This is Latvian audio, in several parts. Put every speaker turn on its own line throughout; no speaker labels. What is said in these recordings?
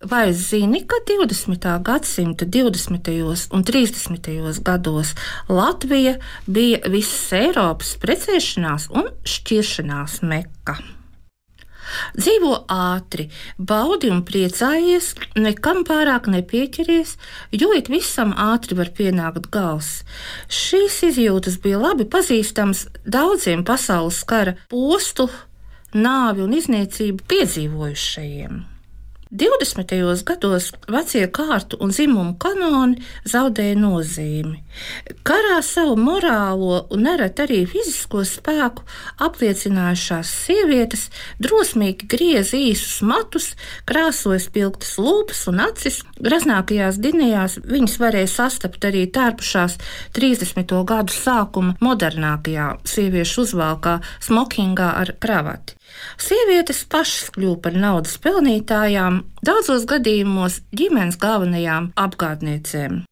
Vai zini, ka 20. gadsimta 20. un 30. gados Latvija bija visas Eiropas precēšanās un šķiršanās meka? Dzīvo ātri, baudi un priecājies, nekam pārāk nepieķeries, jo it visam ātri var pienākt gals. Šīs izjūtas bija labi pazīstamas daudziem pasaules kara postu, nāvi un iznīcību piedzīvojušajiem. 20. gados vecie kārtu un dzimumu kanoni zaudēja nozīmi. Karā savu morālo un nereti arī fizisko spēku apliecinājušās sievietes drosmīgi griez īsus matus, krāsoja spilgtas lūpas un acis. Graznākajās dinējās viņas varēja sastapt arī tērpušās 30. gadu sākuma modernākajā sieviešu uzvalkā smokingā ar kravati. Sievietes pašas kļuva par naudas pelnītājām, daudzos gadījumos ģimenes galvenajām apgādniecēm.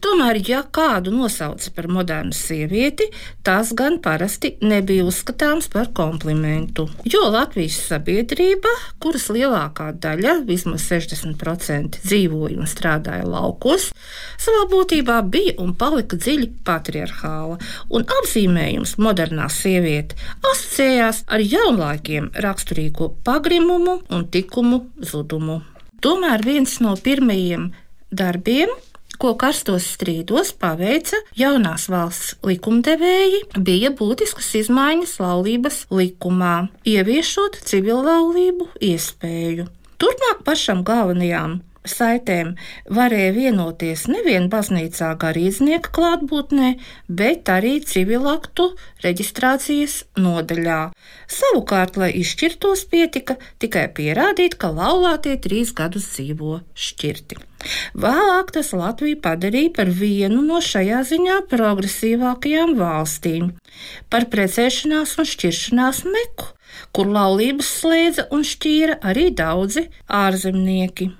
Tomēr, ja kādu nosauca par modernu sievieti, tas gan parasti nebija uzskatāms par komplimentu. Jo Latvijas sabiedrība, kuras lielākā daļa, vismaz 60%, dzīvoja un strādāja laukos, savā būtībā bija un palika dziļi patriarchāla, un apzīmējums modernā sieviete asociējās ar jaunlaikiem raksturīgo pagrimumu un tikumu zudumu. Tomēr viens no pirmajiem darbiem, ko karstos strīdos paveica jaunās valsts likumdevēji, bija būtiskas izmaiņas laulības likumā, ieviešot civillaulību iespēju. Turpmāk pašam galvenajām saitēm varēja vienoties nevien baznīcā garīdznieka klātbūtnē, bet arī civilaktu reģistrācijas nodaļā. Savukārt, lai izšķirtos, pietika tikai pierādīt, ka laulātie trīs gadus dzīvo šķirti. Vēlāk tas Latviju padarīja par vienu no šajā ziņā progresīvākajām valstīm, par precēšanās un šķiršanās meku, kur laulības slēdza un šķīra arī daudzi ārzemnieki.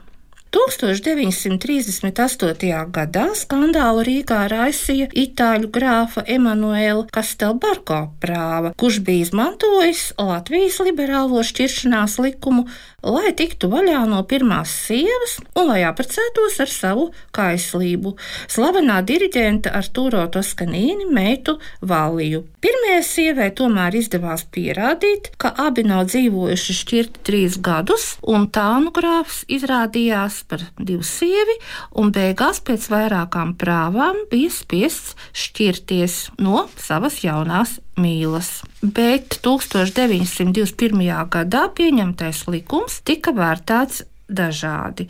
1938. gadā skandālu Rīgā raisīja itāļu grāfa Emanuela Kastelbarko prāva, kurš bija izmantojis Latvijas liberālo šķiršanās likumu, lai tiktu vaļā no pirmās sievas un lai apprecētos ar savu kaislību, slavenā diriģenta Arturo Toskanīni meitu Valiju. Pirmajai sievai tomēr izdevās pierādīt, ka abi nav dzīvojuši šķirti trīs gadus, un tānu grāfs izrādījās par divu sievi, un beigās pēc vairākām prāvām bija spiests šķirties no savas jaunās mīlas. Bet 1921. gadā pieņemtais likums tika vērtēts dažādi.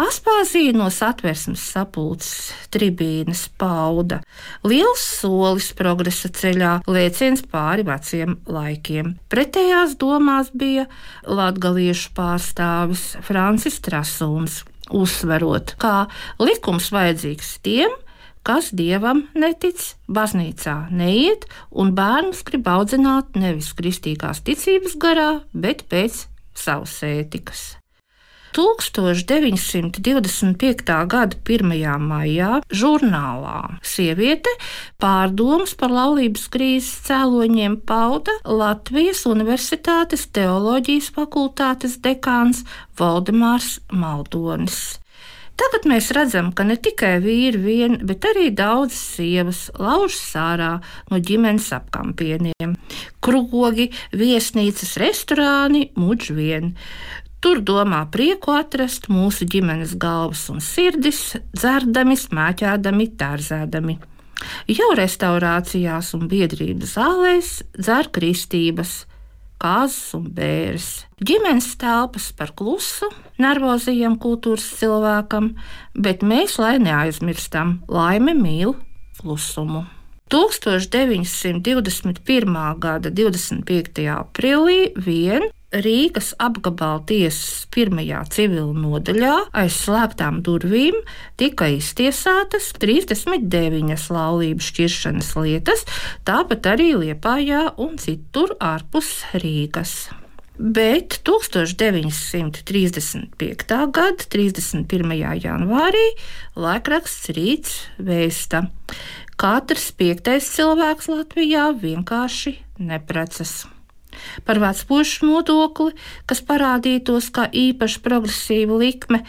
Aspāzija no satversmes sapulces tribīnes pauda liels solis progresa ceļā, lēciens pāri veciem laikiem. Pretējās domās bija latgaliešu pārstāvis Francis Trasuns, uzsverot, kā likums vajadzīgs tiem, kas dievam netic, baznīcā neiet, un bērnus grib audzināt nevis kristīgās ticības garā, bet pēc savas ētikas. 1925. gada 1. maijā žurnālā Sieviete pārdomas par laulības krīzes cēloņiem pauda Latvijas Universitātes teoloģijas fakultātes dekāns Valdemārs Maldonis. Tagad mēs redzam, ka ne tikai vīri vien, bet arī daudzas sievas lauž sārā no ģimenes apkampieniem. Krogi, viesnīcas, restorāni, muģ vien. Tur domā prieku atrast mūsu ģimenes galvas un sirdis, dzerdami, smēķēdami, tārzēdami. Jau restaurācijās un biedrības zālēs dzer kristības, kāzas un bēres. Ģimenes telpas par klusu, nervozajam kultūras cilvēkam, bet mēs, lai neaizmirstam, laime mīl klusumu. 1921. gada 25. aprīlī vien Rīgas apgabala tiesas pirmajā civil nodaļā aiz slēgtām durvīm tika iztiesātas 39 laulību šķiršanas lietas, tāpat arī Liepājā un citur ārpus Rīgas. Bet 1935. gada 31. janvārī laikraksts Rīts vēsta, ka katrs piektais cilvēks Latvijā vienkārši neprecas. Par vecpušu nodokli, kas parādītos kā īpaši progresīva likme,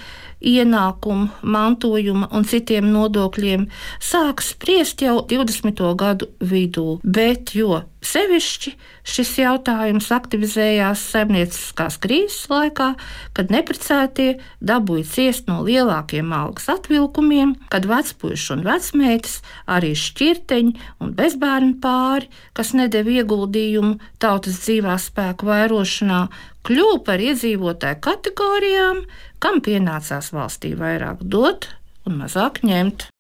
ienākumu, mantojuma un citiem nodokļiem sāks spriest jau 20. gadu vidū, bet jo sevišķi šis jautājums aktivizējās saimnieciskās krīzes laikā, kad neprecētie dabūja ciest no lielākiem algas atvilkumiem, kad vecpuiši un vecmeitas, arī šķirteņi un bezbērnu pāri, kas nedēva ieguldījumu tautas dzīvā spēku vairošanā, kļuva par iedzīvotāju kategorijām, kam pienācās valstī vairāk dot un mazāk ņemt.